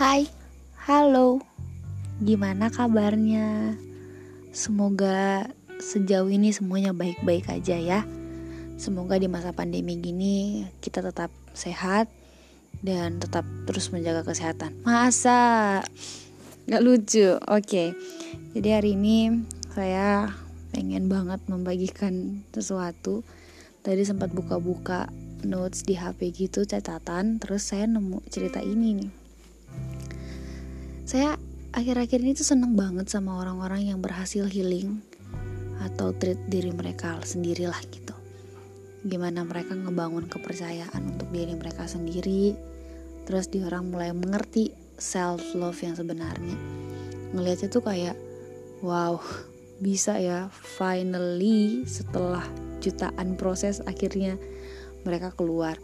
Hai, halo, gimana kabarnya? Semoga sejauh ini semuanya baik-baik aja ya. Semoga di masa pandemi gini kita tetap sehat dan tetap terus menjaga kesehatan. Masa nggak lucu? Oke, jadi hari ini saya pengen banget membagikan sesuatu. Tadi sempat buka-buka notes di HP gitu catatan, terus saya nemu cerita ini nih saya akhir-akhir ini tuh seneng banget sama orang-orang yang berhasil healing atau treat diri mereka sendirilah gitu. Gimana mereka ngebangun kepercayaan untuk diri mereka sendiri terus di orang mulai mengerti self love yang sebenarnya. Ngelihatnya tuh kayak wow bisa ya finally setelah jutaan proses akhirnya mereka keluar.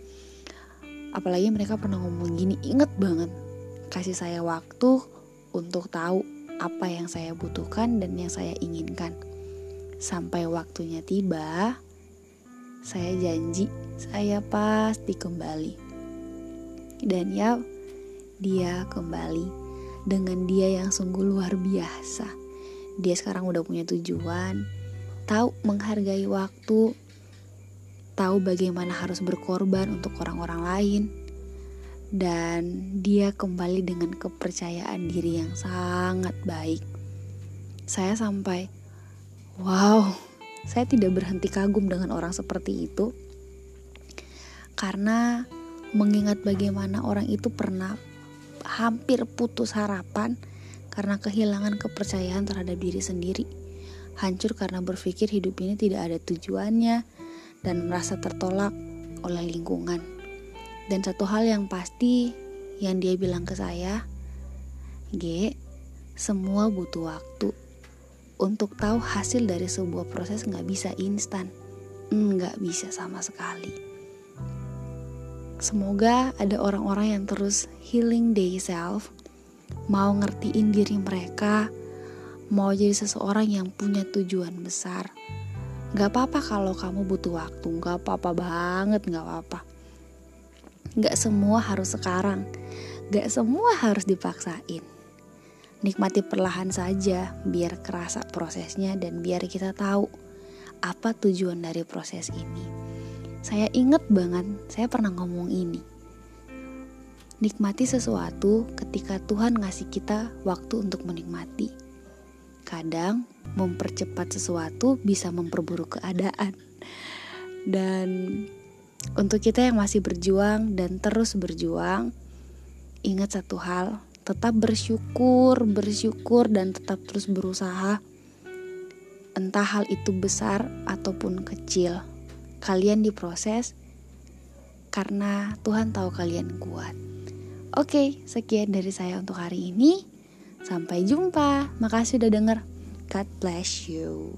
Apalagi mereka pernah ngomong gini inget banget kasih saya waktu untuk tahu apa yang saya butuhkan dan yang saya inginkan. Sampai waktunya tiba, saya janji saya pasti kembali. Dan ya, dia kembali dengan dia yang sungguh luar biasa. Dia sekarang udah punya tujuan, tahu menghargai waktu, tahu bagaimana harus berkorban untuk orang-orang lain dan dia kembali dengan kepercayaan diri yang sangat baik. Saya sampai, wow, saya tidak berhenti kagum dengan orang seperti itu, karena mengingat bagaimana orang itu pernah hampir putus harapan karena kehilangan kepercayaan terhadap diri sendiri, hancur karena berpikir hidup ini tidak ada tujuannya, dan merasa tertolak oleh lingkungan. Dan satu hal yang pasti yang dia bilang ke saya, G, semua butuh waktu. Untuk tahu hasil dari sebuah proses nggak bisa instan, nggak bisa sama sekali. Semoga ada orang-orang yang terus healing self, mau ngertiin diri mereka, mau jadi seseorang yang punya tujuan besar. Gak apa-apa kalau kamu butuh waktu, gak apa-apa banget, gak apa-apa Gak semua harus sekarang, gak semua harus dipaksain. Nikmati perlahan saja, biar kerasa prosesnya dan biar kita tahu apa tujuan dari proses ini. Saya inget banget, saya pernah ngomong ini. Nikmati sesuatu ketika Tuhan ngasih kita waktu untuk menikmati. Kadang mempercepat sesuatu bisa memperburuk keadaan. Dan untuk kita yang masih berjuang dan terus berjuang, ingat satu hal, tetap bersyukur, bersyukur dan tetap terus berusaha. Entah hal itu besar ataupun kecil, kalian diproses karena Tuhan tahu kalian kuat. Oke, sekian dari saya untuk hari ini. Sampai jumpa. Makasih udah denger. God bless you.